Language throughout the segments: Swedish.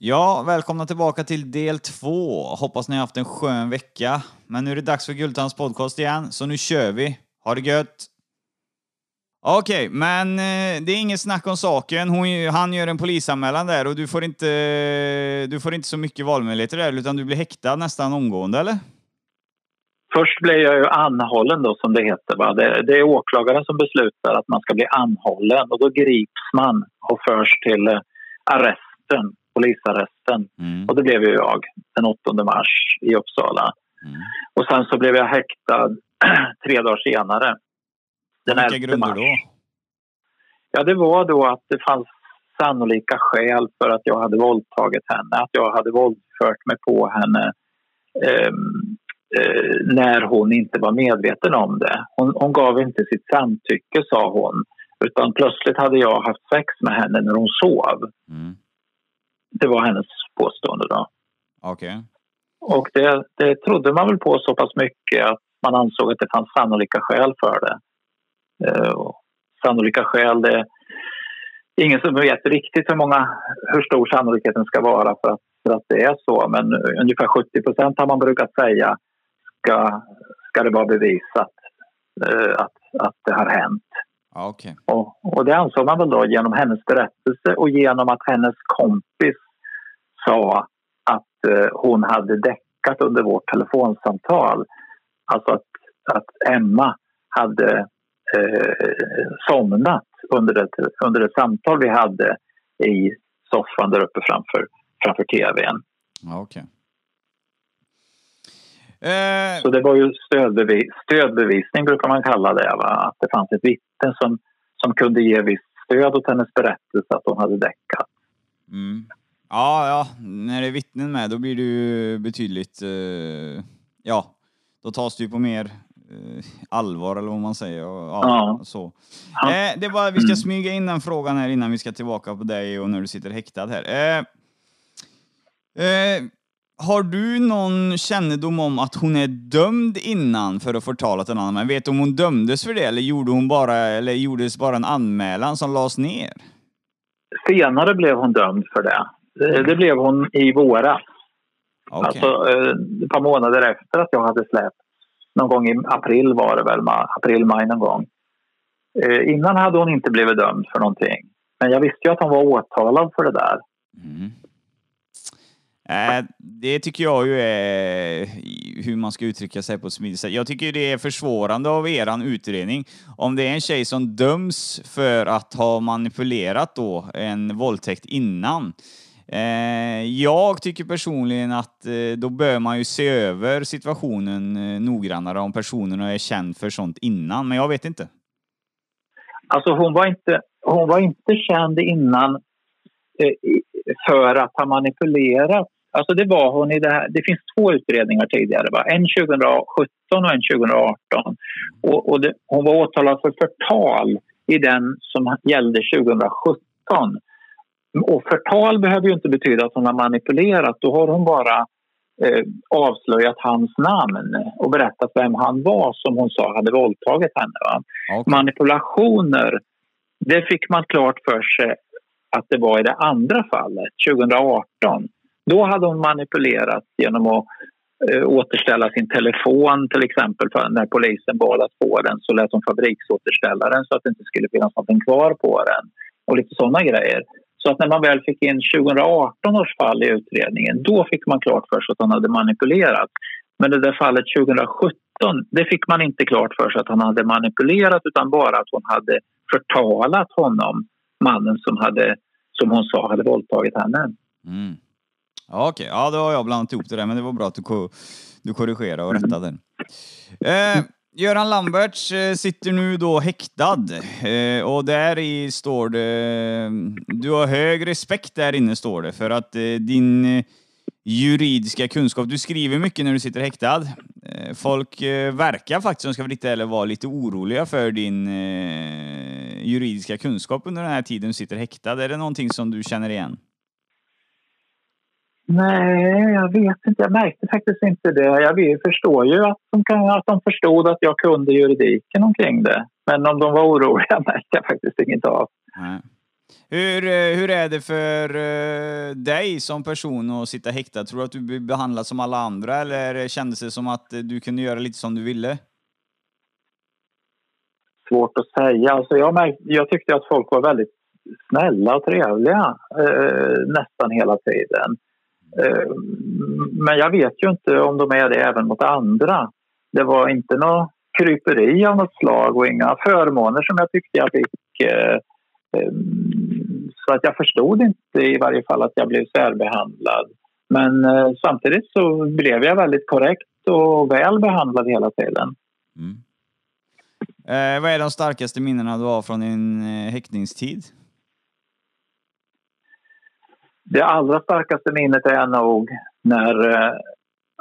Ja, välkomna tillbaka till del två. Hoppas ni har haft en skön vecka. Men nu är det dags för Gultans podcast igen, så nu kör vi. Ha det gött! Okej, men eh, det är inget snack om saken. Hon, han gör en polisanmälan där och du får inte, du får inte så mycket valmöjligheter där, utan du blir häktad nästan omgående, eller? Först blir jag ju anhållen då som det heter. Va? Det, det är åklagaren som beslutar att man ska bli anhållen och då grips man och förs till eh, arresten, polisarresten. Mm. Och det blev ju jag den 8 mars i Uppsala. Mm. Och sen så blev jag häktad tre dagar senare. Den Vilka 11 grunder mars. då? Ja, det var då att det fanns sannolika skäl för att jag hade våldtagit henne. Att jag hade våldfört mig på henne ehm, eh, när hon inte var medveten om det. Hon, hon gav inte sitt samtycke, sa hon. Utan plötsligt hade jag haft sex med henne när hon sov. Mm. Det var hennes påstående. då. Okej. Och det, det trodde man väl på så pass mycket att man ansåg att det fanns sannolika skäl för det. Eh, sannolika skäl, det är ingen som vet riktigt hur, många, hur stor sannolikheten ska vara för att, för att det är så. Men ungefär 70 procent har man brukat säga ska, ska det vara bevisat eh, att, att det har hänt. Okej. Och, och det ansåg man väl då genom hennes berättelse och genom att hennes kompis sa att eh, hon hade däckat under vårt telefonsamtal. Alltså att, att Emma hade eh, somnat under det, under det samtal vi hade i soffan där uppe framför, framför tvn. Okej. Eh, Så det var ju stödbevis, stödbevisning brukar man kalla det. Va? Att det fanns ett vittne som, som kunde ge visst stöd åt hennes berättelse att hon hade däckat. Mm. Ja, ja, när det är vittnen med då blir det ju betydligt, eh, ja, då tas det ju på mer eh, allvar eller vad man säger. Ja, Ja. Så. Ja. Eh, det bara, vi ska Mm. smyga in den frågan här innan vi ska tillbaka på dig och när du sitter häktad här. Eh, eh, har du någon kännedom om att hon är dömd innan för att förtalat en annan? Men vet du om hon dömdes för det eller gjorde hon bara, eller gjordes bara en anmälan som lades ner? Senare blev hon dömd för det. Det, det blev hon i våras. Okej. Alltså eh, ett par månader efter att jag hade släppt. Någon gång i april var det väl, april, maj någon gång. Eh, innan hade hon inte blivit dömd för någonting. Men jag visste ju att hon var åtalad för det där. Mm. Eh, det tycker jag ju är eh, hur man ska uttrycka sig på ett smidigt sätt. Jag tycker det är försvårande av eran utredning. Om det är en tjej som döms för att ha manipulerat då en våldtäkt innan. Eh, jag tycker personligen att då bör man ju se över situationen noggrannare om personen är känd för sånt innan, men jag vet inte. Alltså hon var inte, hon var inte känd innan för att ha manipulerat. Alltså det var hon i det här. Det finns två utredningar tidigare, va? en 2017 och en 2018. Och, och det, hon var åtalad för förtal i den som gällde 2017. Och förtal behöver ju inte betyda att hon har manipulerat. Då har hon bara eh, avslöjat hans namn och berättat vem han var som hon sa hade våldtagit henne. Va? Okej. manipulationer, det fick man klart för sig att det var i det andra fallet, 2018. Då hade hon manipulerat genom att eh, återställa sin telefon till exempel. För när polisen bad att få den så lät hon fabriksåterställa den så att det inte skulle finnas någonting kvar på den. Och lite sådana grejer. Så att när man väl fick in 2018 års fall i utredningen då fick man klart för sig att han hade manipulerat. Men det där fallet 2017, det fick man inte klart för sig att han hade manipulerat utan bara att hon hade förtalat honom, mannen som, hade, som hon sa hade våldtagit henne. Mm. Ja, Okej, ja då har jag blandat ihop det där, men det var bra att du, ko- du korrigerade och rättade. Eh, Göran Lamberts eh, sitter nu då häktad eh, och där i står det, du har hög respekt där inne står det för att eh, din eh, juridiska kunskap. Du skriver mycket när du sitter häktad. Eh, Folk eh, verkar faktiskt, om jag ska vara lite ärlig, vara lite oroliga för din eh, juridiska kunskap under den här tiden du sitter häktad. Är det någonting som du känner igen? Nej, jag vet inte. Jag märkte faktiskt inte det. Jag förstår ju att de, kan, att de förstod att jag kunde juridiken omkring det. Men om de var oroliga märkte jag faktiskt inget av. Nej. Hur, eh, hur är det för eh, dig som person att sitta häktad? Tror du att du blir behandlad som alla andra eller kändes det som att eh, du kunde göra lite som du ville? Svårt att säga. Alltså jag, märkte, jag tyckte att folk var väldigt snälla och trevliga eh, nästan hela tiden. Eh, men jag vet ju inte om de är det även mot andra. Det var inte något kryperi av något slag och inga förmåner som jag tyckte jag fick. Eh, eh, så att jag förstod inte i varje fall att jag blev särbehandlad. Men samtidigt så blev jag väldigt korrekt och väl behandlad hela tiden. Mm. Eh, vad är de starkaste minnena du har från din eh, häktningstid? Det allra starkaste minnet är nog när eh,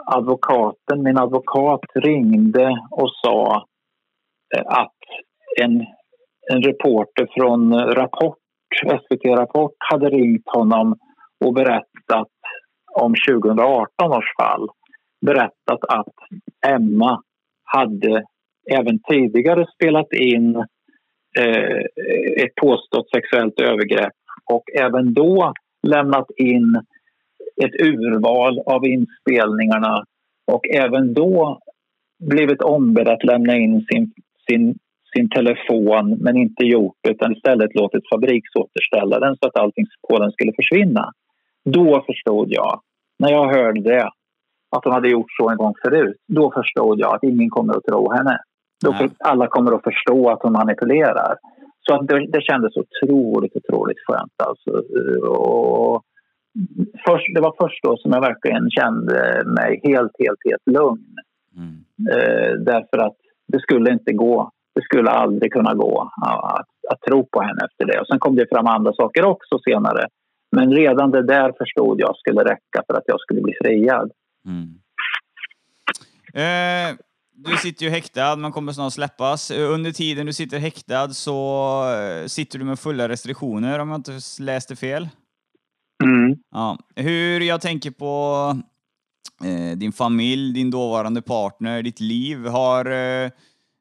advokaten, min advokat ringde och sa eh, att en, en reporter från Rapport, SVT Rapport hade ringt honom och berättat om 2018 års fall. Berättat att Emma hade även tidigare spelat in eh, ett påstått sexuellt övergrepp och även då lämnat in ett urval av inspelningarna och även då blivit ombedd att lämna in sin, sin, sin telefon men inte gjort det utan istället låtit fabriksåterställa den så att allting på den skulle försvinna. Då förstod jag, när jag hörde det, att de hade gjort så en gång förut. Då förstod jag att ingen kommer att tro henne. Då alla kommer att förstå att hon manipulerar. Så att det, det kändes otroligt, otroligt skönt. Alltså. Och först, det var först då som jag verkligen kände mig helt, helt, helt lugn. Mm. Eh, därför att det skulle inte gå. Det skulle aldrig kunna gå att, att tro på henne efter det. Och sen kom det fram andra saker också senare. Men redan det där förstod jag skulle räcka för att jag skulle bli friad. Mm. Eh, du sitter ju häktad, man kommer snart släppas. Under tiden du sitter häktad så eh, sitter du med fulla restriktioner om jag inte läste fel. Mm. Ja. Hur jag tänker på eh, din familj, din dåvarande partner, ditt liv. Har eh,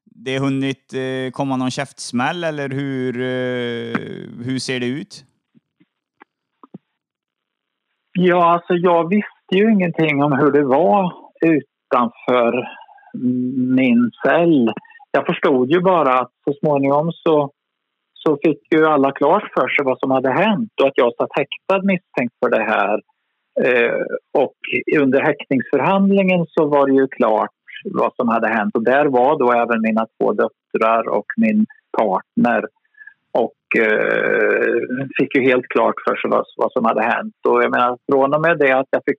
det hunnit eh, komma någon käftsmäll eller hur, eh, hur ser det ut? Ja, alltså jag visste ju ingenting om hur det var utanför min cell. Jag förstod ju bara att så småningom så, så fick ju alla klart för sig vad som hade hänt och att jag satt häktad misstänkt för det här. Eh, och under häktningsförhandlingen så var det ju klart vad som hade hänt och där var då även mina två döttrar och min partner och eh, fick ju helt klart för sig vad, vad som hade hänt. Och jag menar, från och med det att jag, fick,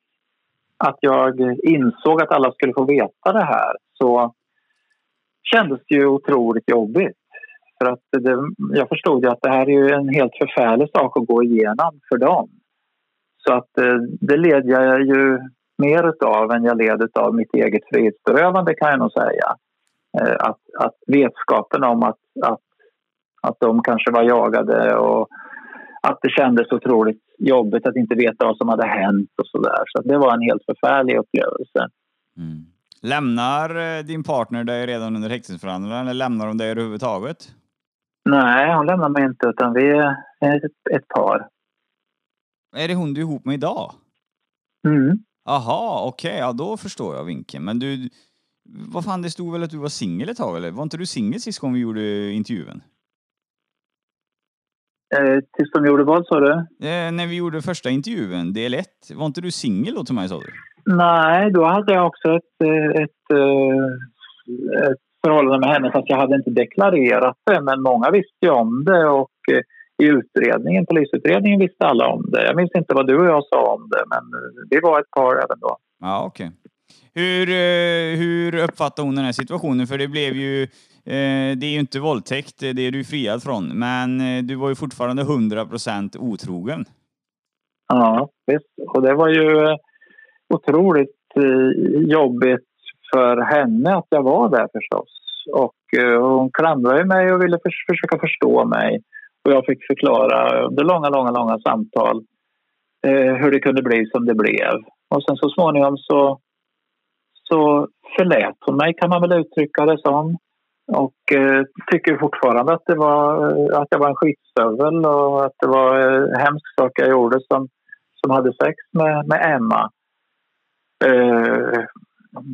att jag insåg att alla skulle få veta det här så kändes det ju otroligt jobbigt. För att det, jag förstod ju att det här är ju en helt förfärlig sak att gå igenom för dem. Så att eh, det led jag ju mer utav än jag led av mitt eget frihetsberövande kan jag nog säga. Eh, att, att vetskapen om att, att att de kanske var jagade och att det kändes otroligt jobbigt att inte veta vad som hade hänt och så där. Så det var en helt förfärlig upplevelse. Mm. Lämnar eh, din partner dig redan under häktningsförhandlingarna eller lämnar hon dig överhuvudtaget? Nej, hon lämnar mig inte utan vi är ett, par. Är det hon du är ihop med idag? Mm. Aha, okej, ja då förstår jag vinkeln. Men du, vad fan, det stod väl att du var singel ett tag eller? Var inte du singel sist gång vi gjorde intervjun? Eh, tills de gjorde vad sa du? Eh, när vi gjorde första intervjun, del 1, var inte du singel då till mig sa du? Nej, då hade jag också ett, eh, ett, eh, ett förhållande med henne fast jag hade inte deklarerat det. Men många visste ju om det och eh, i utredningen, polisutredningen visste alla om det. Jag minns inte vad du och jag sa om det men vi var ett par även då. Ja, okej. Hur, eh, hur uppfattar hon den här situationen? För det blev ju, Eh, det är ju inte våldtäkt, eh, det är du friad från, men eh, du var ju fortfarande 100% otrogen. Ja, visst. Och det var ju... otroligt jobbigt för henne att jag var där förstås. Och hon klandrade mig och ville försöka förstå mig. Och jag fick förklara under långa, långa, långa samtal hur det kunde bli som det blev. Och sen så småningom så, så förlät hon mig kan man väl uttrycka det som. Och eh, tycker fortfarande att, det var, eh, att jag var en skitstövel och att det var eh, hemskt sak jag gjorde som, som hade sex med, med Emma. Eh,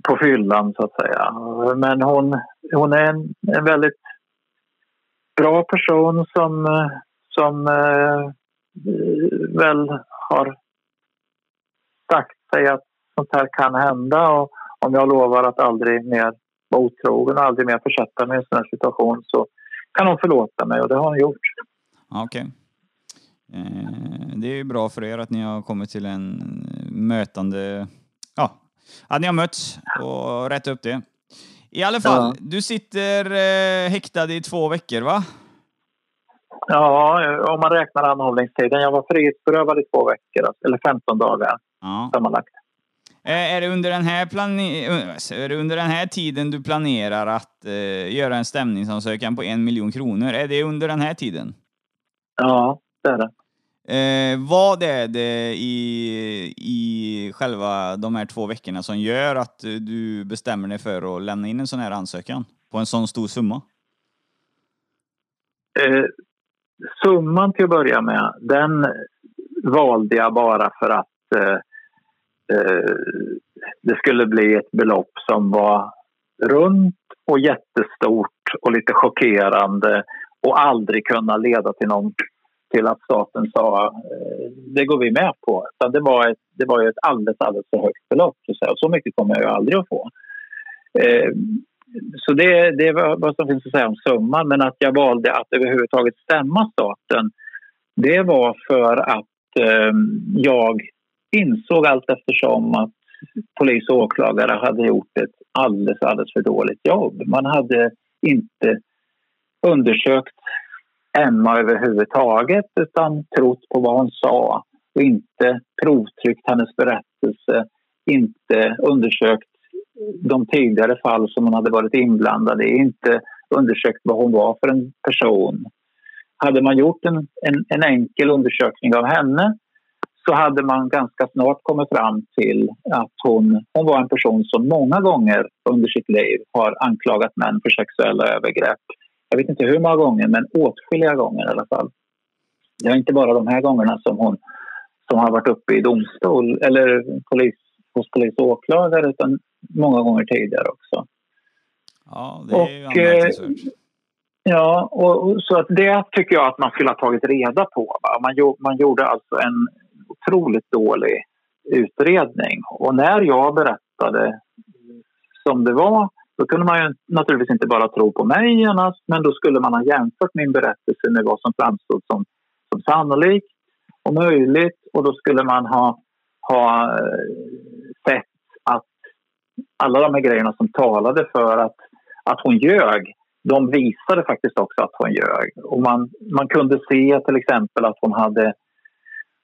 på fyllan så att säga. Men hon, hon är en, en väldigt bra person som, eh, som eh, väl har sagt sig att sånt här kan hända och om jag lovar att aldrig mer vara otrogen och aldrig mer försätta mig i en sån här situation så kan hon förlåta mig och det har hon gjort. Okej. Eh, det är ju bra för er att ni har kommit till en mötande... Ja, att ni har mötts och rätt upp det. I alla fall, Ja. du sitter eh, häktad i två veckor va? Ja, om man räknar anhållningstiden. Jag var frihetsberövad i två veckor, alltså, eller 15 dagar Ja. sammanlagt. Eh, Är det, under den här eh, är det under den här tiden du planerar att eh, göra en stämningsansökan på en miljon kronor? Är det under den här tiden? Ja, det är det. Eh, vad är det i, i själva de här två veckorna som gör att du bestämmer dig för att lämna in en sån här ansökan på en sån stor summa? Eh, summan till att börja med, den valde jag bara för att eh, Eh, det skulle bli ett belopp som var runt och jättestort och lite chockerande och aldrig kunna leda till någon till att staten sa eh, det går vi med på. Så det, var ett, det var ju ett alldeles, alldeles för högt belopp. Så, säga. Så mycket kommer jag ju aldrig att få. Eh, så det, det är vad som finns att säga om summan. Men att jag valde att överhuvudtaget stämma staten det var för att eh, jag insåg allt eftersom att polis och åklagare hade gjort ett alldeles, alldeles för dåligt jobb. Man hade inte undersökt Emma överhuvudtaget utan trott på vad hon sa och inte provtryckt hennes berättelse, inte undersökt de tidigare fall som hon hade varit inblandad i, inte undersökt vad hon var för en person. Hade man gjort en, en, en enkel undersökning av henne så hade man ganska snart kommit fram till att hon, hon var en person som många gånger under sitt liv har anklagat män för sexuella övergrepp. Jag vet inte hur många gånger, men åtskilliga gånger i alla fall. Det är inte bara de här gångerna som hon som har varit uppe i domstol eller polis, hos polis och åklagare utan många gånger tidigare också. Ja, det är ju Och, eh, anmärkningsvärt. Ja, och, så att det tycker jag att man skulle ha tagit reda på. Va? Man, man gjorde alltså en otroligt dålig utredning. Och när jag berättade som det var då kunde man ju naturligtvis inte bara tro på mig genast men då skulle man ha jämfört min berättelse med vad som framstod som, som sannolikt och möjligt och då skulle man ha, ha eh, sett att alla de här grejerna som talade för att, att hon ljög de visade faktiskt också att hon ljög. Och man, man kunde se till exempel att hon hade,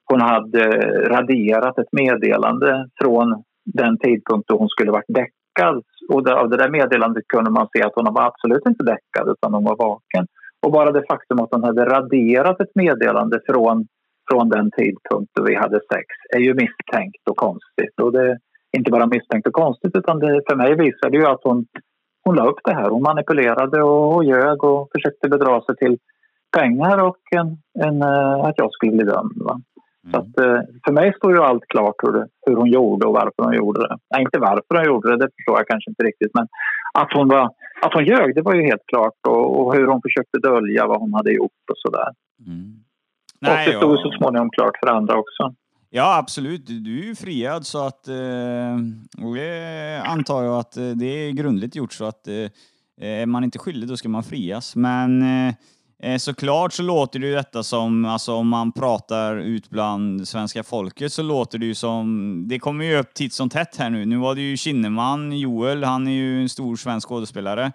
hon hade raderat ett meddelande från den tidpunkt då hon skulle varit däckad. Och av det där meddelandet kunde man se att hon var absolut inte däckad utan hon var vaken. Och bara det faktum att hon hade raderat ett meddelande från, från den tidpunkt då vi hade sex är ju misstänkt och konstigt. Och det är inte bara misstänkt och konstigt utan det för mig visade ju att hon hon la upp det här. Hon manipulerade och, och ljög och försökte bedra sig till pengar och en, en, eh, att jag skulle bli dömd. Va? Så att, eh, för mig står ju allt klart hur, hur hon gjorde och varför hon gjorde det. Nej, inte varför hon gjorde det, det förstår jag kanske inte riktigt. Men att hon, var, att hon ljög, det var ju helt klart. Och, och hur hon försökte dölja vad hon hade gjort och sådär. Mm. och det stod ja. så småningom klart för andra också. Ja, absolut. Du- är ju friad så att... eh, Och det antar jag att eh, det är grundligt gjort så att är man inte skyldig då ska man frias. Men såklart så låter det ju detta som, alltså om man pratar ut bland svenska folket så låter det ju som, det kommer ju upp titt som tätt här nu. Nu var det ju Kinnaman, Joel, han är ju en stor svensk skådespelare.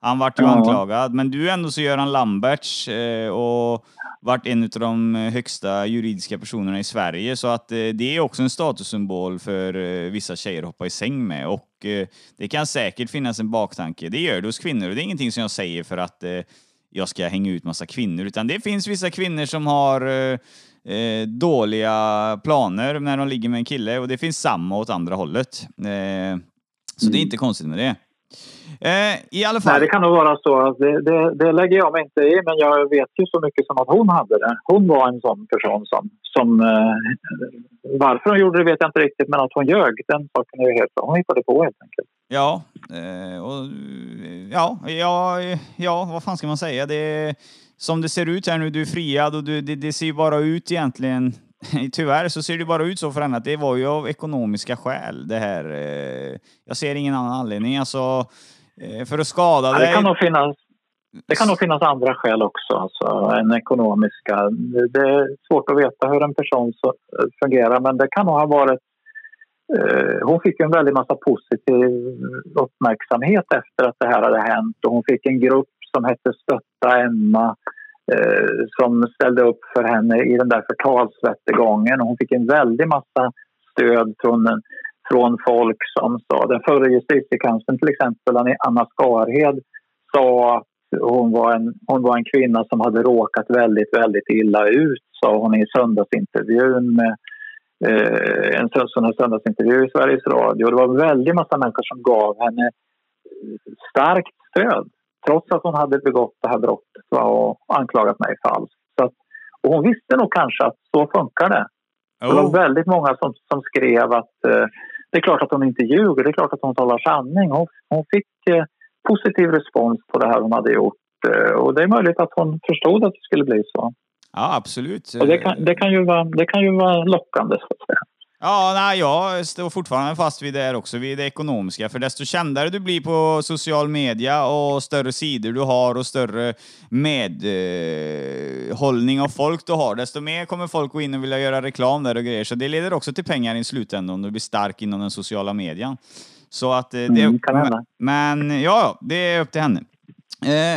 Han vart ju Ja. anklagad, men du är ändå så Göran Lamberts eh, och varit en av de högsta juridiska personerna i Sverige. Så att eh, det är också en statussymbol för eh, vissa tjejer att hoppa i säng med. Och eh, det kan säkert finnas en baktanke. Det gör det hos kvinnor och det är ingenting som jag säger för att eh, jag ska hänga ut massa kvinnor. Utan det finns vissa kvinnor som har eh, eh, dåliga planer när de ligger med en kille och det finns samma åt andra hållet. Eh, så det är inte konstigt med det. Eh, I alla fall. Nej, det kan nog vara så. Det, det, det lägger jag mig inte i, men jag vet ju så mycket som att hon hade det. Hon var en sån person som... som eh, varför hon gjorde det vet jag inte riktigt, men att hon ljög, den saken är ju helt Hon hittade på helt enkelt. Ja, eh, och, ja, ja, ja, vad fan ska man säga? Det, som det ser ut här nu, du är friad och du, det, det ser ju bara ut egentligen Tyvärr så ser det bara ut så för henne att det var ju av ekonomiska skäl det här. eh, Jag ser ingen annan anledning. Alltså, för att skada Ja, dig. det kan nog finnas det kan nog finnas andra skäl också, alltså, än ekonomiska. Det är svårt att veta hur en person så, fungerar, men det kan nog ha varit... Eh, hon fick en väldigt massa positiv uppmärksamhet efter att det här hade hänt. Och hon fick en grupp som hette Stötta Emma eh, som ställde upp för henne i den där förtalsrättegången. Hon fick en väldig massa stöd från, från folk som sa... Den förre justitiekanslern, till exempel, Anna Skarhed, sa att hon var, en, hon var en kvinna som hade råkat väldigt, väldigt illa ut, sa hon i söndagsintervjun med eh, en söndagsintervju i Sveriges Radio. Det var en väldig massa människor som gav henne starkt stöd trots att hon hade begått det här brottet va, och anklagat mig falskt. Så att, och hon visste nog kanske att så funkar det. Det var Oh, väldigt många som, som skrev att eh, det är klart att hon inte ljuger, det är klart att hon talar sanning. Hon, hon fick eh, positiv respons på det här hon hade gjort eh, och det är möjligt att hon förstod att det skulle bli så. ja, absolut. Och det kan, det kan, ju, vara, det kan ju vara lockande så att säga. Ja, nej, jag står fortfarande fast vid det här också, vid det ekonomiska. För desto kändare du blir på social media och större sidor du har och större medhållning av folk du har, desto mer kommer folk gå in och vilja göra reklam där och grejer. Så det leder också till pengar i slutändan om du blir stark inom den sociala medien. Så att eh, det... Mm, hända. Men ja, ja, det är upp till henne. Eh,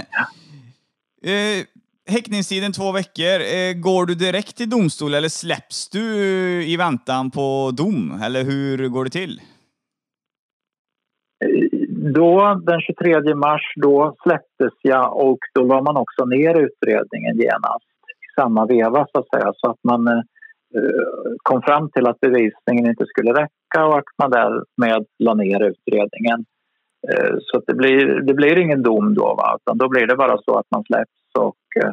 eh, häktningstiden två veckor. Eh, går du direkt till domstol eller släpps du eh, i väntan på dom? Eller hur går det till? Då, den 23 mars, då släpptes jag och då la man också ner utredningen genast i samma veva så att säga. Så att man eh, kom fram till att bevisningen inte skulle räcka och att man därmed la ner utredningen. Eh, så det, blir, det blir ingen dom då, va? utan då blir det bara så att man släpps och eh,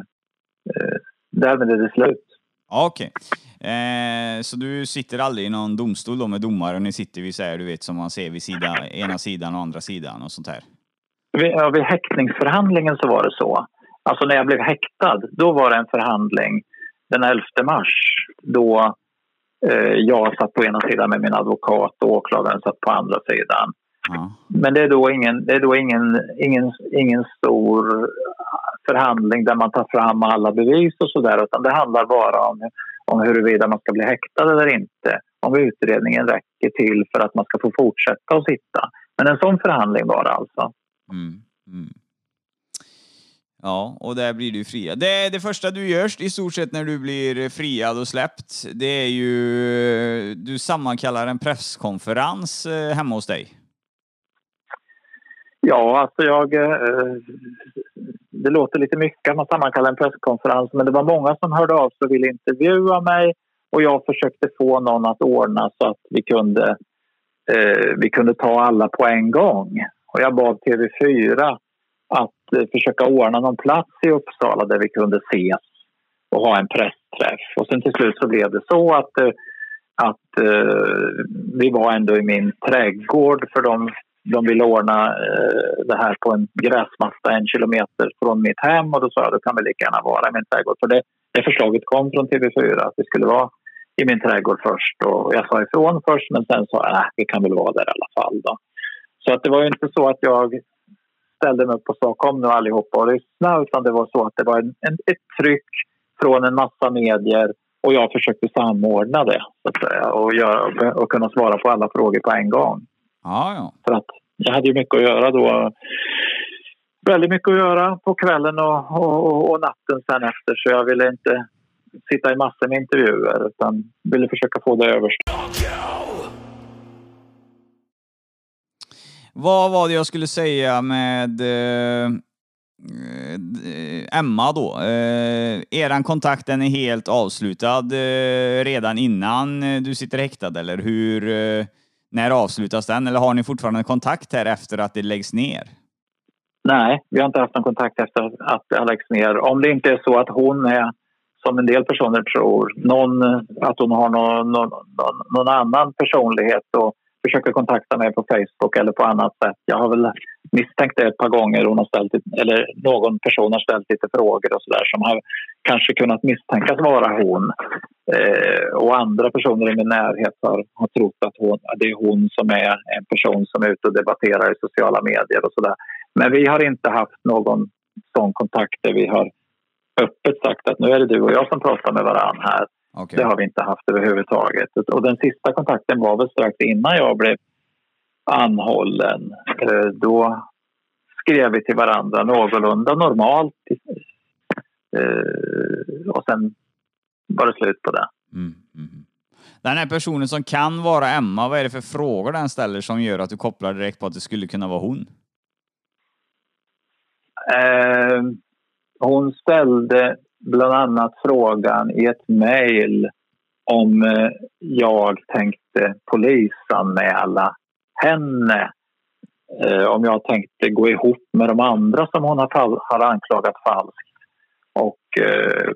eh, därmed är det slut. Okej. Eh, så du sitter aldrig i någon domstol då med domare? Ni sitter vid, så här, du vet, som man ser vid sida, ena sidan och andra sidan och sånt här? Vid, ja, vid häktningsförhandlingen så var det så. Alltså när jag blev häktad, då var det en förhandling den 11 mars då eh, jag satt på ena sidan med min advokat och åklagaren satt på andra sidan. Ja. Men det är då ingen, det är då ingen, ingen, ingen stor förhandling där man tar fram alla bevis och sådär utan det handlar bara om, om huruvida man ska bli häktad eller inte. Om utredningen räcker till för att man ska få fortsätta att sitta. Men en sån förhandling var det alltså. Mm, mm. Ja, och där blir du friad. Det, det första du gör i stort sett när du blir friad och släppt, det är ju... Du sammankallar en presskonferens eh, hemma hos dig. Ja, alltså jag... Eh, det låter lite mycket att man sammankallar en presskonferens men det var många som hörde av sig och ville intervjua mig och jag försökte få någon att ordna så att vi kunde, eh, vi kunde ta alla på en gång. Och jag bad TV4 att eh, försöka ordna någon plats i Uppsala där vi kunde ses och ha en pressträff. Och sen till slut så blev det så att, eh, att eh, vi var ändå i min trädgård för de de ville ordna eh, det här på en gräsmatta en kilometer från mitt hem och då sa jag det kan väl lika gärna vara i min trädgård. För det, det förslaget kom från TV4 att det skulle vara i min trädgård först och jag sa ifrån först men sen sa jag äh, vi kan väl vara där i alla fall då. Så att det var ju inte så att jag ställde mig upp och sa kom nu allihopa och lyssna utan det var så att det var en, en, ett tryck från en massa medier och jag försökte samordna det så att säga, och, göra, och kunna svara på alla frågor på en gång. Ja, ja. För att jag hade ju mycket att göra då. Väldigt mycket att göra på kvällen och, och, och natten sen efter så jag ville inte sitta i massor med intervjuer utan ville försöka få det överstått. Vad var det jag skulle säga med eh, eh, Emma då? Eh, eran kontakt den är helt avslutad eh, redan innan eh, du sitter häktad eller hur? När avslutas den? Eller har ni fortfarande kontakt här efter att det läggs ner? Nej, vi har inte haft någon kontakt efter att det har lagts ner. Om det inte är så att hon är, som en del personer tror, någon, att hon har någon, någon, någon annan personlighet och försöker kontakta mig på Facebook eller på annat sätt. Jag har väl misstänkt det ett par gånger. Hon har ställt, eller någon person har ställt lite frågor och så där som har kanske kunnat misstänkas vara hon. Eh, och andra personer i min närhet har, har trott att hon, det är hon som är en person som är ute och debatterar i sociala medier och så där. Men vi har inte haft någon sån kontakt där vi har öppet sagt att nu är det du och jag som pratar med varann här. Okej. Det har vi inte haft överhuvudtaget. Och den sista kontakten var väl strax innan jag blev anhållen. Eh, Då skrev vi till varandra någorlunda normalt. Eh, Och sen var det slut på det. Mm, mm. Den här personen som kan vara Emma, vad är det för frågor den ställer som gör att du kopplar direkt på att det skulle kunna vara hon? Eh, hon ställde bland annat frågan i ett mejl om eh, jag tänkte polisanmäla henne. Eh, om jag tänkte gå ihop med de andra som hon har, har anklagat falskt och eh,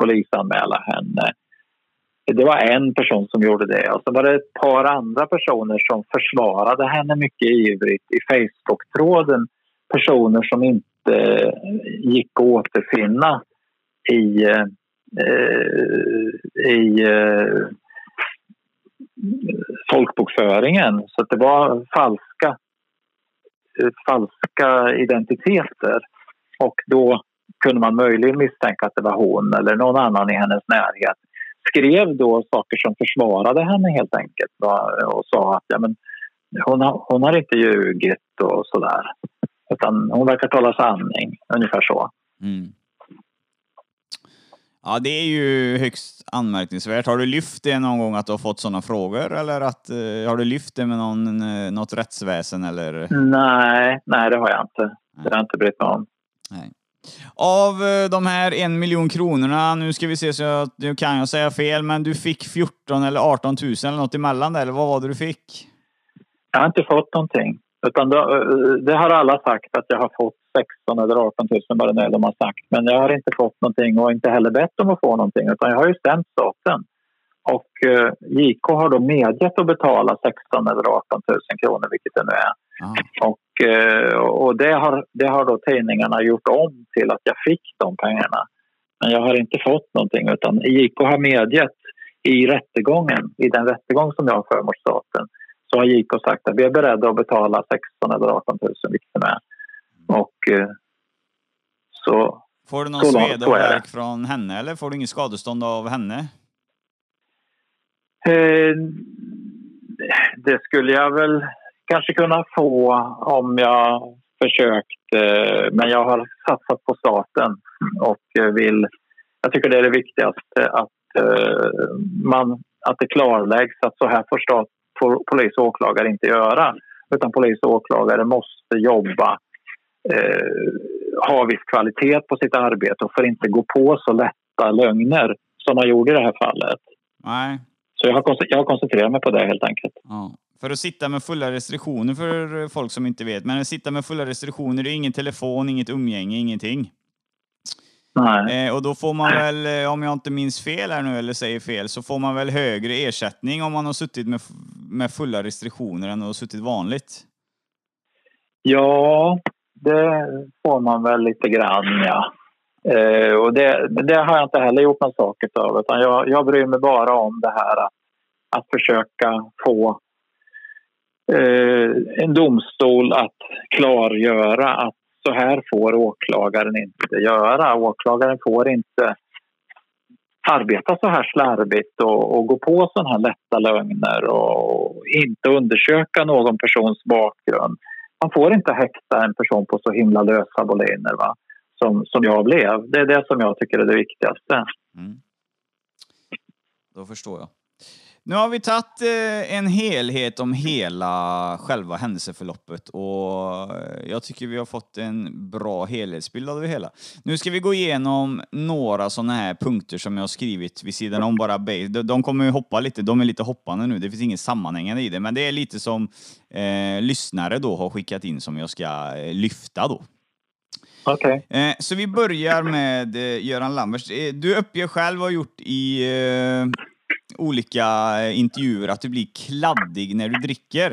polisanmäla henne. Det var en person som gjorde det och så var det ett par andra personer som försvarade henne mycket ivrigt i Facebook-tråden. Personer som inte eh, gick att återfinna i, eh, i eh, folkbokföringen. Så att det var falska, falska identiteter. Och då kunde man möjligen misstänka att det var hon eller någon annan i hennes närhet. Skrev då saker som försvarade henne helt enkelt va? och sa att ja, men hon, har, hon har inte ljugit och sådär. Utan hon verkar tala sanning, ungefär så. Mm. Ja, det är ju högst anmärkningsvärt. Har du lyft det någon gång att du har fått sådana frågor eller att, eh, har du lyft det med någon, eh, något rättsväsen eller? Nej, nej det har jag inte. Det har jag inte brytt mig om. Nej. Av eh, de här en miljon kronorna, nu ska vi se så jag, nu kan jag säga fel, men du fick 14 eller 18 000 eller något emellan där, eller vad var det du fick? Jag har inte fått någonting. Utan det, det har alla sagt att jag har fått 16 eller 18 000 vad det nu är de har sagt. Men jag har inte fått någonting och inte heller bett om att få någonting utan jag har ju stämt staten. Och eh, JK har då medgett att betala 16 eller 18 000 kronor vilket det nu är. Och, eh, och det, har, det har då tidningarna gjort om till att jag fick de pengarna. Men jag har inte fått någonting utan JK har medgett i rättegången, i den rättegång som jag för mot staten så har JK sagt att vi är beredda att betala 16 eller 18 000 vilket är. Och eh, så Får du någon sveda och värk från henne eller får du inget skadestånd av henne? Eh, det skulle jag väl kanske kunna få om jag försökte. Men jag har satsat på staten och vill... Jag tycker det är det viktigaste att, eh, man, att det klarläggs att så här får, stat, får polis och åklagare inte göra. Utan polis och åklagare måste jobba, eh, ha viss kvalitet på sitt arbete och får inte gå på så lätta lögner som man gjorde i det här fallet. Nej. Så jag har, jag har koncentrerat mig på det helt enkelt. Ja. För att sitta med fulla restriktioner för folk som inte vet, men att sitta med fulla restriktioner, det är ingen telefon, inget umgänge, ingenting. Nej. Eh, och då får man väl, eh, om jag inte minns fel här nu eller säger fel, så får man väl högre ersättning om man har suttit med, med fulla restriktioner än att ha suttit vanligt. Ja, det får man väl lite grann, ja. Eh, och det, det har jag inte heller gjort någon sak av utan jag, jag bryr mig bara om det här att, att försöka få eh, en domstol att klargöra att så här får åklagaren inte göra. Åklagaren får inte arbeta så här slarvigt och, och gå på sådana här lätta lögner och inte undersöka någon persons bakgrund. Man får inte häkta en person på så himla lösa boliner va? Som, som jag blev. Det är det som jag tycker är det viktigaste. Mm. då förstår jag. Nu har vi tagit eh, en helhet om hela själva händelseförloppet och eh, jag tycker vi har fått en bra helhetsbild av det hela. Nu ska vi gå igenom några sådana här punkter som jag har skrivit vid sidan om bara base. De, kommer ju hoppa lite, de är lite hoppande nu, det finns inget sammanhängande i det, men det är lite som eh, lyssnare då har skickat in som jag ska eh, lyfta då. Eh, så vi börjar med Göran Lambers. Du uppger själv och har gjort i olika eh, intervjuer att du blir kladdig när du dricker.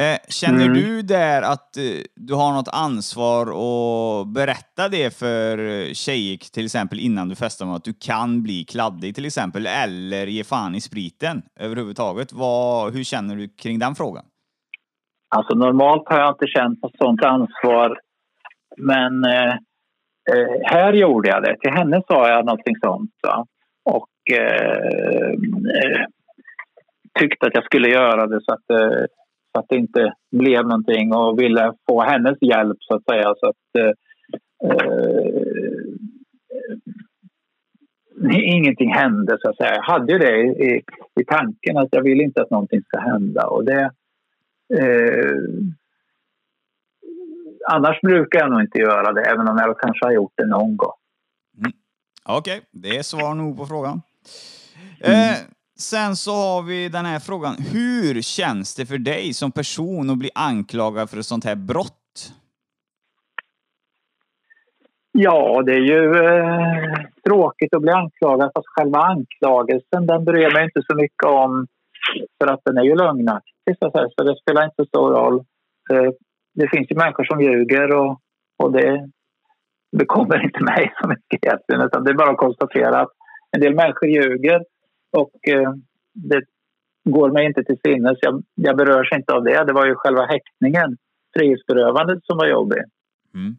Eh, känner Mm. du där att eh, du har något ansvar att berätta det för eh, tjejer till exempel innan du festar med att du kan bli kladdig till exempel eller ge fan i spriten överhuvudtaget? Vad, hur känner du kring den frågan? Alltså normalt har jag inte känt något sånt ansvar. Men eh, eh, här gjorde jag det. Till henne sa jag någonting sånt. Va? Och eh, tyckte att jag skulle göra det så att, eh, så att det inte blev någonting och ville få hennes hjälp så att säga. Så att, eh, eh, ingenting hände så att säga. Jag hade ju det i, i, i tanken att jag vill inte att någonting ska hända. Och det, Eh, annars brukar jag nog inte göra det, även om jag kanske har gjort det någon gång. Mm. Okej, det är svar nog på frågan. Eh, sen så har vi den här frågan. Hur känns det för dig som person att bli anklagad för ett sånt här brott? Ja, det är ju eh, tråkigt att bli anklagad, fast själva anklagelsen den bryr jag mig inte så mycket om för att den är ju lögnaktig, så det spelar inte så stor roll. Eh, det finns ju människor som ljuger och, och det bekommer inte mig så mycket egentligen, utan det är bara att konstatera att en del människor ljuger och eh, det går mig inte till sinnes. Jag, jag berörs inte av det. Det var ju själva häktningen, frihetsberövandet, som var jobbig. Mm.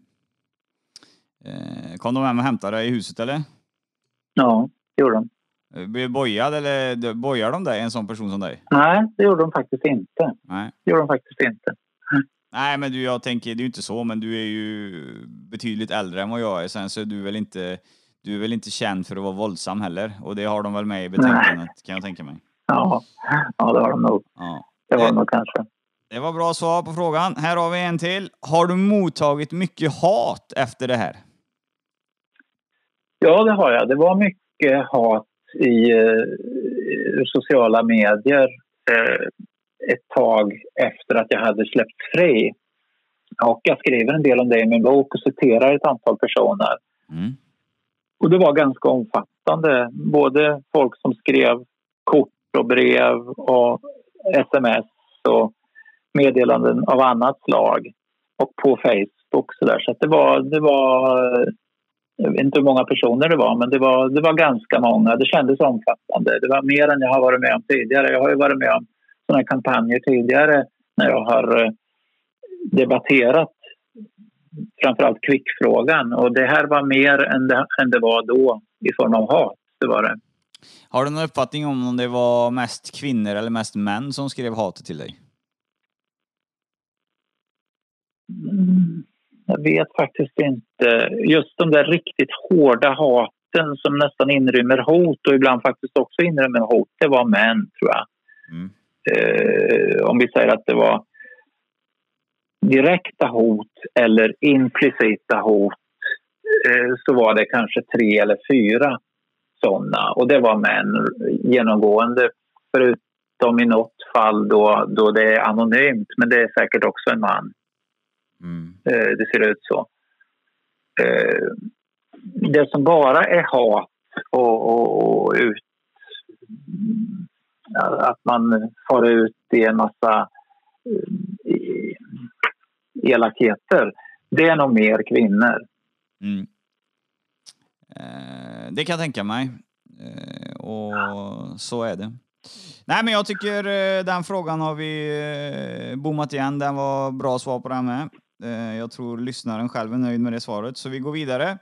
Eh, kom de hem och hämtade dig i huset eller? Ja, det gjorde de. Eh, Blev bojad eller bojar de dig, en sån person som dig? Nej, det gjorde de faktiskt inte. Nej. Det gjorde de faktiskt inte. Nej, men du, jag tänker, det är ju inte så, men du är ju betydligt äldre än vad jag är. Sen så är du väl inte, du är väl inte känd för att vara våldsam heller. Och det har de väl med i betänkandet, kan jag tänka mig. Ja, ja det var de nog. Ja. Det var de nog kanske. Det var bra svar på frågan. Här har vi en till. Har du mottagit mycket hat efter det här? Ja, det har jag. Det var mycket hat i eh, sociala medier eh, ett tag efter att jag hade släppt fri. Och jag skriver en del om det i min bok och citerar ett antal personer. Mm. Och det var ganska omfattande. Både folk som skrev kort och brev och sms och meddelanden av annat slag. Och på Facebook. Så, där. så att det var... Det var jag vet inte hur många personer det var, men det var, det var ganska många. Det kändes omfattande. Det var mer än jag har varit med om tidigare. Jag har ju varit med om sådana här kampanjer tidigare när jag har eh, debatterat framförallt kvickfrågan. Och det här var mer än det, än det var då i form av hat. Det var det. Har du någon uppfattning om om det var mest kvinnor eller mest män som skrev hatet till dig? Mm, jag vet faktiskt inte. Just de där riktigt hårda haten som nästan inrymmer hot och ibland faktiskt också inrymmer hot, det var män tror jag. Mm. Eh, om vi säger att det var direkta hot eller implicita hot eh, så var det kanske tre eller fyra sådana. Och det var män genomgående förutom i något fall då, då det är anonymt men det är säkert också en man. Mm. Eh, det ser ut så. Eh, det som bara är hat och, och, och ut, att man far ut i en massa elakheter, det är nog mer kvinnor. Mm. Eh, det kan jag tänka mig. Eh, och så är det. Nej, men jag tycker eh, den frågan har vi eh, bommat igen. Den var bra svar på den med. Eh, jag tror lyssnaren själv är nöjd med det svaret, så vi går vidare.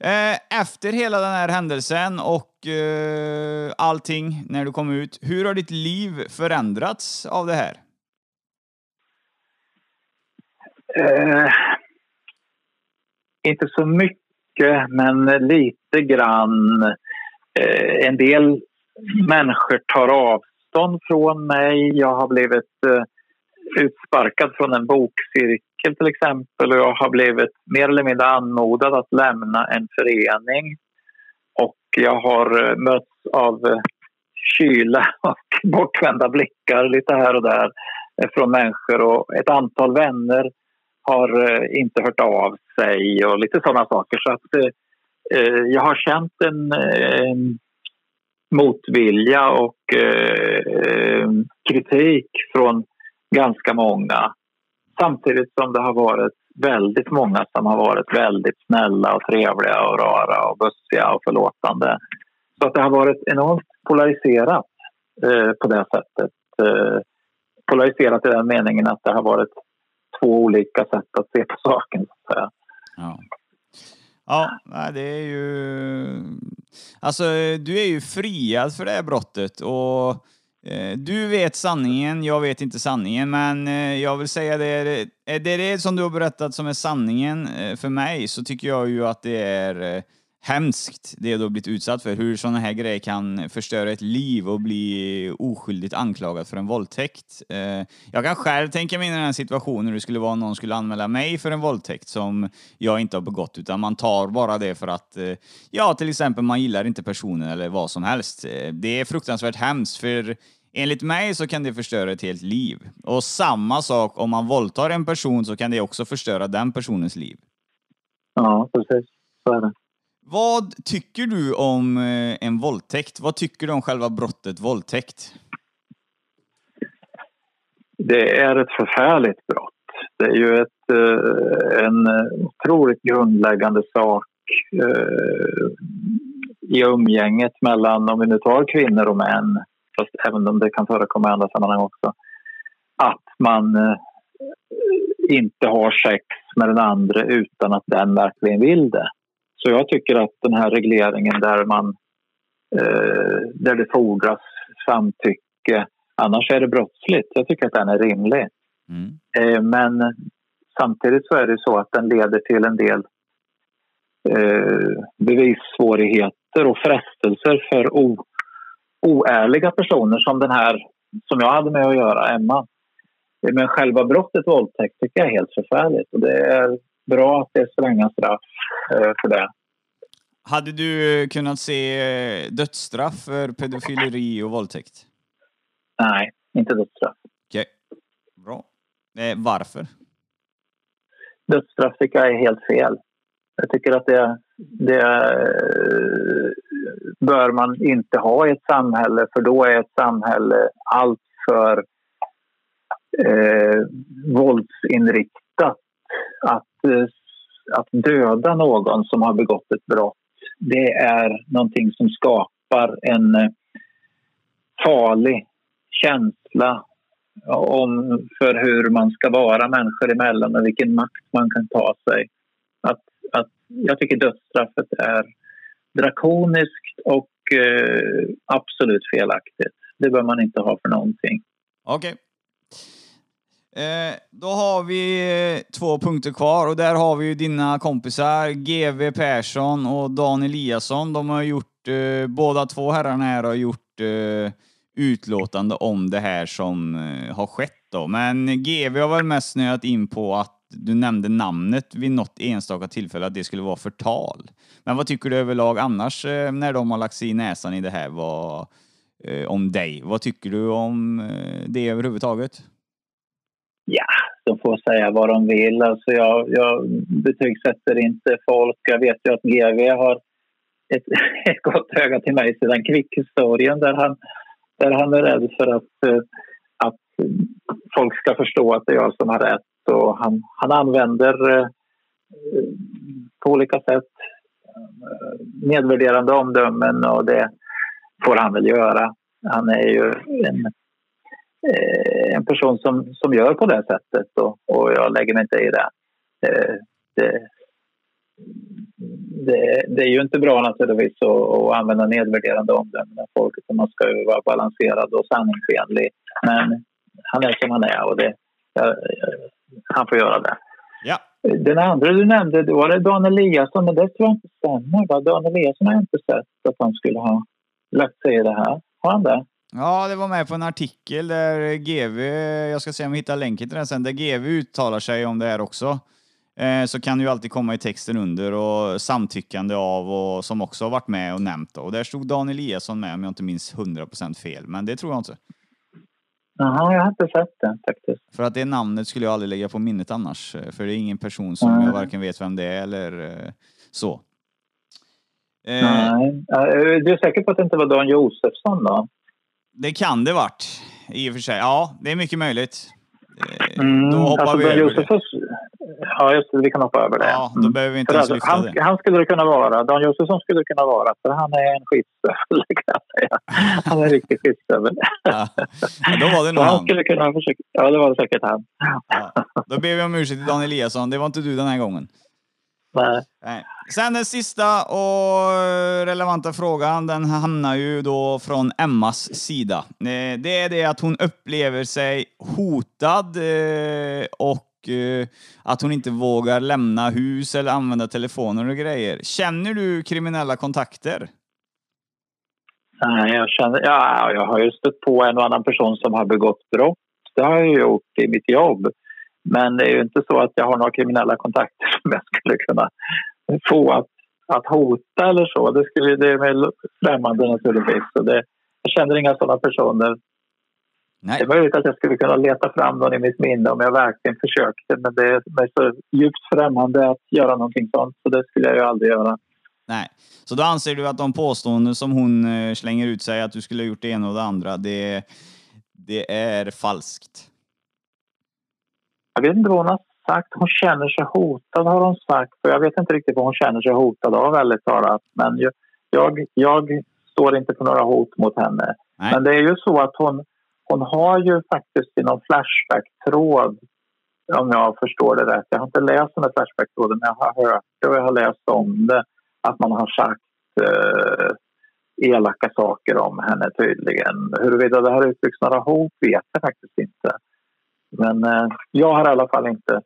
Eh, efter hela den här händelsen och eh, allting när du kom ut, hur har ditt liv förändrats av det här? Eh, inte så mycket, men lite grann. Eh, en del människor tar avstånd från mig. Jag har blivit eh, utsparkad från en bokcirkel till exempel och jag har blivit mer eller mindre anmodad att lämna en förening. Och jag har eh, mötts av eh, kyla och bortvända blickar lite här och där eh, från människor och ett antal vänner har eh, inte hört av sig och lite sådana saker. Så att eh, eh jag har känt en en motvilja och kritik från ganska många. Samtidigt som det har varit väldigt många som har varit väldigt snälla och trevliga och rara och bussiga och förlåtande. Så att det har varit enormt polariserat eh, på det sättet. Eh, polariserat i den meningen att det har varit två olika sätt att se på saken. Så att säga. Ja. Ja, det är ju... Alltså, du är ju friad för det här brottet och eh, du vet sanningen, jag vet inte sanningen, men eh, jag vill säga det, är det, är det som du har berättat som är sanningen eh, för mig så tycker jag ju att det är eh, hemskt det du har blivit utsatt för. Hur sådana här grejer kan förstöra ett liv och bli oskyldigt anklagad för en våldtäkt. Eh, jag kan själv tänka mig in i den här situationen hur det skulle vara om någon skulle anmäla mig för en våldtäkt som jag inte har begått, utan man tar bara det för att, eh, ja, till exempel man gillar inte personen eller vad som helst. Eh, det är fruktansvärt hemskt, för Enligt mig så kan det förstöra ett helt liv. Och samma sak om man våldtar en person så kan det också förstöra den personens liv. Ja, precis. Så är det. Vad tycker du om eh, en våldtäkt? Vad tycker du om själva brottet våldtäkt? Det är ett förfärligt brott. Det är ju ett, eh, en eh, otroligt grundläggande sak i umgänget mellan, om vi nu tar kvinnor och män, fast även om det kan förekomma i andra sammanhang också, att man inte har sex med den andra utan att den verkligen vill det. Så jag tycker att den här regleringen där man eh, där det fordras samtycke, annars är det brottsligt. Jag tycker att den är rimlig. Mm. Eh, men samtidigt så är det så att den leder till en del eh, bevissvårigheter och frestelser för o, oärliga personer som den här som jag hade med att göra, Emma. Men själva brottet våldtäkt tycker jag är helt förfärligt och det är bra att det är stränga straff eh, för det. Hade du kunnat se eh, dödsstraff för pedofileri och våldtäkt? Nej, inte dödsstraff. Okej, okay. bra. Eh, varför? Dödsstraff tycker jag är helt fel. Jag tycker att det, det eh, bör man inte ha i ett samhälle för då är ett samhälle alltför eh, våldsinriktat. Att, eh, att döda någon som har begått ett brott det är någonting som skapar en eh, farlig känsla om för hur man ska vara människor emellan och vilken makt man kan ta sig. Att, att jag tycker dödsstraffet är drakoniskt och eh, absolut felaktigt. Det bör man inte ha för någonting. Okej. Okay. Eh, då har vi eh, två punkter kvar och där har vi ju dina kompisar GV Persson och Dan Eliasson. De har gjort, eh, båda två herrarna här har gjort eh, utlåtande om det här som eh, har skett då. Men GV har väl mest snöat in på att du nämnde namnet vid något enstaka tillfälle, att det skulle vara förtal. Men vad tycker du överlag annars eh, när de har lagt sig i näsan i det här vad, eh, om dig? Vad tycker du om eh, det överhuvudtaget? Ja, de får säga vad de vill. Alltså jag, jag betygsätter inte folk. Jag vet ju att GV har ett, ett gott öga till mig sedan kvickhistorien där han, där han är rädd för att, eh, att folk ska förstå att det är jag som har rätt. Och han, han använder eh, på olika sätt eh, nedvärderande omdömen och det får han väl göra. Han är ju en en person som, som gör på det sättet och, och jag lägger mig inte i det. Eh, det, det, det, är ju inte bra naturligtvis att, att använda nedvärderande omdömen av folk utan man ska ju vara balanserad och sanningsenlig. Men han är som han är och det, jag, han får göra det. Ja. Den andra du nämnde, då var det Dan Eliasson, men det tror jag inte stämmer. Dan Eliasson har jag inte sett att han skulle ha lagt sig i det här. Har han det? Ja, det var med på en artikel där GV, jag ska se om jag hittar länken till den sen, där GV uttalar sig om det här också. Eh, så kan det ju alltid komma i texten under och samtyckande av och som också har varit med och nämnt. Och där stod Dan Eliasson med om jag inte minns 100% fel, men det tror jag inte. Jaha, jag har inte sett den faktiskt. För att det namnet skulle jag aldrig lägga på minnet annars. eh, För det är ingen person som Nej. jag varken vet vem det är eller eh, så. Eh, Nej. Du är säker på att det inte var Dan Josefsson då? Det kan det varit, i och för sig. Ja, det är mycket möjligt. Eh, Mm, Då hoppar alltså vi över det. Josefssons... Ja, just det. Vi kan hoppa över det. Ja, då Mm. behöver vi inte ens alltså, lyfta han, det. han skulle det kunna vara. Dan Josefsson skulle det kunna vara. För han är en skitstövel, kan jag säga. Han är en riktig skitstövel. Ja. Då var det nog han han. skulle kunna försöka... Ja, det var det säkert han. Ja. Då ber vi om ursäkt till Dan Eliasson. Det var inte du den här gången. Nej. Nej. Sen den sista och relevanta frågan, den hamnar ju då från Emmas sida. Eh, det är det att hon upplever sig hotad eh, och eh, att hon inte vågar lämna hus eller använda telefoner och grejer. Känner du kriminella kontakter? Nej, jag, känner, ja, jag har ju stött på en och annan person som har begått brott. Det har jag gjort i mitt jobb. Men det är ju inte så att jag har några kriminella kontakter som jag skulle kunna få att, att hota eller så. Det, skulle, det är väl främmande naturligtvis. Så det, jag känner inga sådana personer. Det Nej. är möjligt att jag skulle kunna leta fram någon i mitt minne om jag verkligen försökte. Men det är mig så djupt främmande att göra någonting sånt. Så det skulle jag ju aldrig göra. Nej. Så då anser du att de påståenden som hon eh, slänger ut sig att du skulle ha gjort det ena och det andra, det, det är falskt? Jag vet inte vad hon har sagt. Hon känner sig hotad har hon sagt. Och jag vet inte riktigt vad hon känner sig hotad av väldigt talat. Men jag, jag, jag står inte för några hot mot henne. Nej. Men det är ju så att hon, hon har ju faktiskt i någon Flashback-tråd om jag förstår det rätt. Jag har inte läst den här Flashback-tråden men jag har hört det och jag har läst om det. Att man har sagt eh, elaka saker om henne tydligen. Huruvida det har uttryckts några hot vet jag faktiskt inte. Men eh, jag har i alla fall inte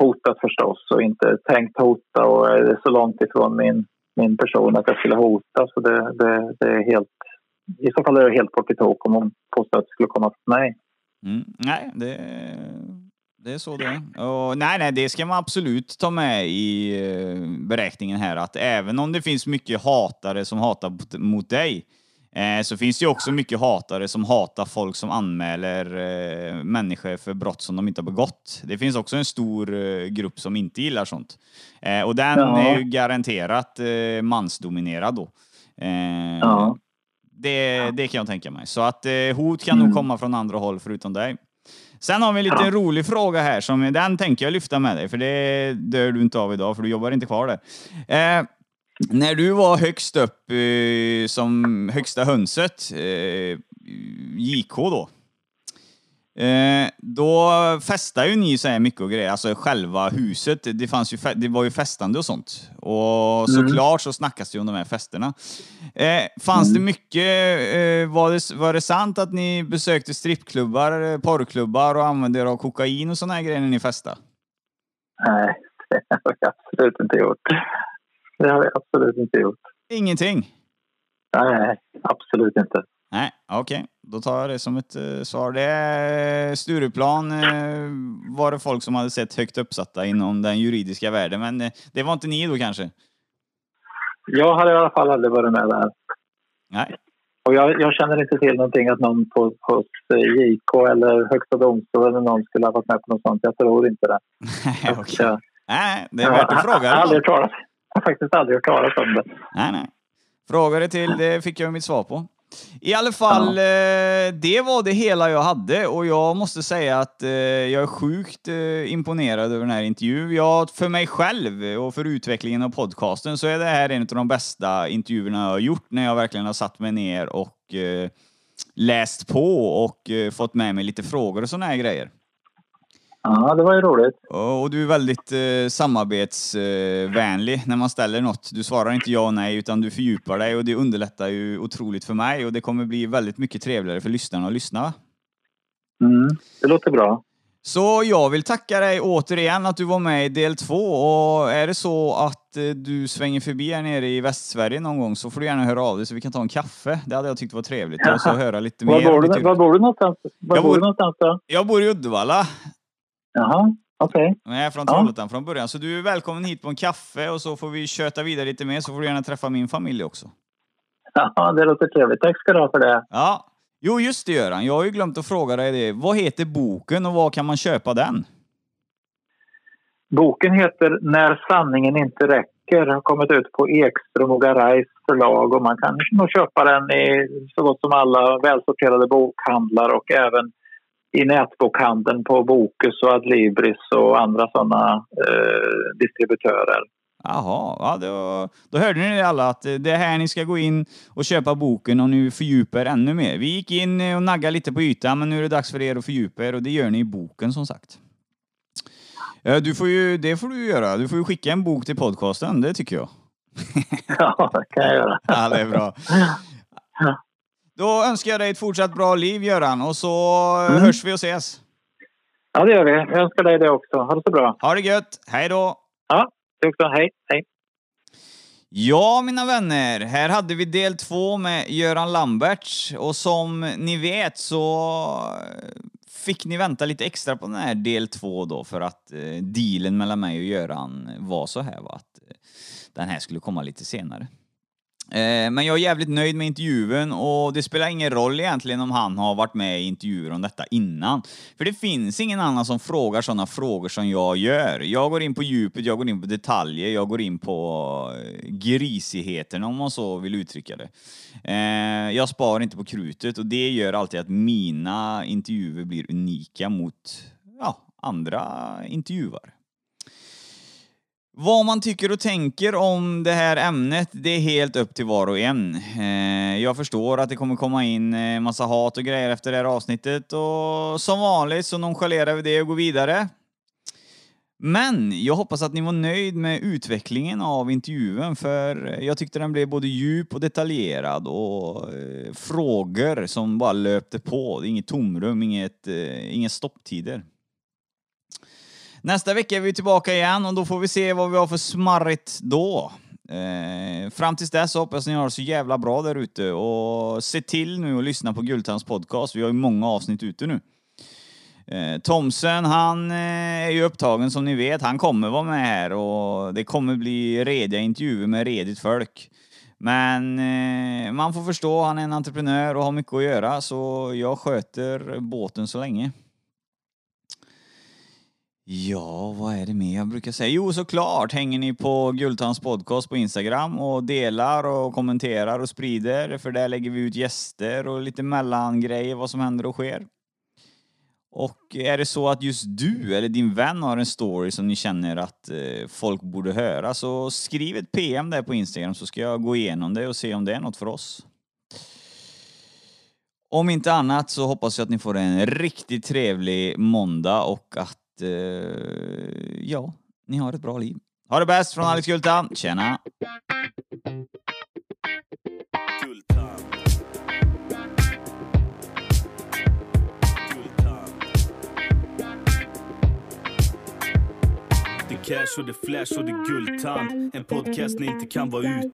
hotat förstås och inte tänkt hota och är så långt ifrån min, min person att jag skulle hota. Så det, det, det är helt, I så fall är det helt bort i tok om hon påstår att det skulle komma från mig. Mm, nej, det, det är så det är. Och, nej, nej, det ska man absolut ta med i eh, beräkningen här. Att även om det finns mycket hatare som hatar mot- dig, så finns det ju också mycket hatare som hatar folk som anmäler eh, människor för brott som de inte har begått. Det finns också en stor eh, grupp som inte gillar sånt. Eh, och den Ja. är ju garanterat eh, mansdominerad då. Eh, Ja. det, det kan jag tänka mig. Så att eh, hot kan nog Mm. komma från andra håll förutom dig. Sen har vi en liten rolig fråga här, som den tänker jag lyfta med dig, för det dör du inte av idag, för du jobbar inte kvar där. När du var högst upp eh, som högsta hönset, eh, JK då, Eh, då festade ju ni så här mycket och grejer, alltså själva huset, det, fanns ju, det var ju festande och sånt. Och såklart så snackas det ju om de här festerna. Eh, fanns det mycket, eh, var, det, var det sant att ni besökte strippklubbar, eh, porrklubbar och använde er av kokain och såna här grejer när ni festade? Nej, det har jag absolut inte gjort. Det har jag absolut inte gjort. Ingenting? Nej, absolut inte. Nej, okej. Då tar jag det som ett eh, svar. Det Stureplan eh, var det folk som hade sett högt uppsatta inom den juridiska världen, men eh, det var inte ni då kanske? Jag har i alla fall aldrig varit med där. Nej. Och jag, jag känner inte till någonting att någon på, eh, JK eller Högsta domstolen eller någon skulle ha varit med på något sånt. Jag tror inte det. Nej. Jag, Nej, det är värt att fråga. Jag har aldrig då. Har faktiskt aldrig hört talas om det. Nej, nej. Frågade till, det fick jag mitt svar på. I alla fall, eh, det var det hela jag hade och jag måste säga att eh, jag är sjukt eh, imponerad över den här intervjun. Jag, för mig själv och för utvecklingen av podcasten så är det här en av de bästa intervjuerna jag har gjort när jag verkligen har satt mig ner och läst på och fått med mig lite frågor och såna här grejer. Ja, det var ju roligt. Och du är väldigt eh, samarbetsvänlig när man ställer något. Du svarar inte ja och nej, utan du fördjupar dig och det underlättar ju otroligt för mig och det kommer bli väldigt mycket trevligare för lyssnarna att lyssna. Mm, det låter bra. Så jag vill tacka dig återigen att du var med i del två och är det så att eh, du svänger förbi här nere i Västsverige någon gång så får du gärna höra av dig så vi kan ta en kaffe. Det hade jag tyckt var trevligt och så höra lite mer. Var bor, om ditt du, var bor du någonstans? Var Jag bor bor- du någonstans då? Jag bor i Uddevalla. Jaha, okej. Jag är från Ja. Trollhättan från början så du är välkommen hit på en kaffe och så får vi köta vidare lite mer så får du gärna träffa min familj också. Ja, det låter trevligt. Tack ska du ha för det. Ja, jo just det Göran. Jag har ju glömt att fråga dig det. Vad heter boken och var kan man köpa den? Boken heter När sanningen inte räcker. har kommit ut på Ekström och Garreis förlag och man kan nog köpa den i så gott som alla välsorterade bokhandlar och även i nätbokhandeln på Bokus och Adlibris och andra sådana eh, distributörer. Jaha, ja, då, då hörde ni alla att det är här ni ska gå in och köpa boken och nu fördjupa er ännu mer. Vi gick in och naggade lite på ytan men nu är det dags för er att fördjupa er och det gör ni i boken som sagt. Du får ju, det får du göra. Du får ju skicka en bok till podcasten, det tycker jag. Ja, det kan jag göra. Ja, det är bra. Då önskar jag dig ett fortsatt bra liv Göran och så Mm. hörs vi och ses. Ja, det gör vi. Jag önskar dig det också. Ha det så bra. Ha det gött, hej då! Ja, du också. Hej. Hej. Ja, mina vänner, här hade vi del två med Göran Lamberts och som ni vet så fick ni vänta lite extra på den här del två då för att eh, dealen mellan mig och Göran var så här va, att eh, den här skulle komma lite senare. Eh, men jag är jävligt nöjd med intervjun och det spelar ingen roll egentligen om han har varit med i intervjuer om detta innan. För det finns ingen annan som frågar sådana frågor som jag gör. Jag går in på djupet, jag går in på detaljer, jag går in på eh, grisigheterna om man så vill uttrycka det. Eh, jag sparar inte på krutet och det gör alltid att mina intervjuer blir unika mot ja, andra intervjuare. Vad man tycker och tänker om det här ämnet, det är helt upp till var och en. Eh, jag förstår att det kommer komma in eh, massa hat och grejer efter det här avsnittet och som vanligt så nonchalerar vi det och går vidare. Men jag hoppas att ni var nöjd med utvecklingen av intervjun för jag tyckte den blev både djup och detaljerad och eh, frågor som bara löpte på. Det är inget tomrum, inget, inga stopptider. Nästa vecka är vi tillbaka igen och då får vi se vad vi har för smarrigt då. Eh, fram tills dess hoppas ni har det så jävla bra där ute och se till nu att lyssna på Gultans podcast. Vi har ju många avsnitt ute nu. Eh, Thomsen, han eh, är ju upptagen som ni vet. Han kommer vara med här och det kommer bli rediga intervjuer med redigt folk. Men eh, man får förstå, han är en entreprenör och har mycket att göra så jag sköter båten så länge. Ja, vad är det mer jag brukar säga? Jo, såklart hänger ni på Gultans podcast på Instagram och delar och kommenterar och sprider, för där lägger vi ut gäster och lite mellangrejer, vad som händer och sker. Och är det så att just du eller din vän har en story som ni känner att eh, folk borde höra, så skriv ett PM där på Instagram så ska jag gå igenom det och se om det är något för oss. Om inte annat så hoppas jag att ni får en riktigt trevlig måndag och att, eh, ja, ni har ett bra liv. Ha det bäst från Alex Gultan. Tjena! Cash och det flash och det guldtand En podcast ni inte kan vara utan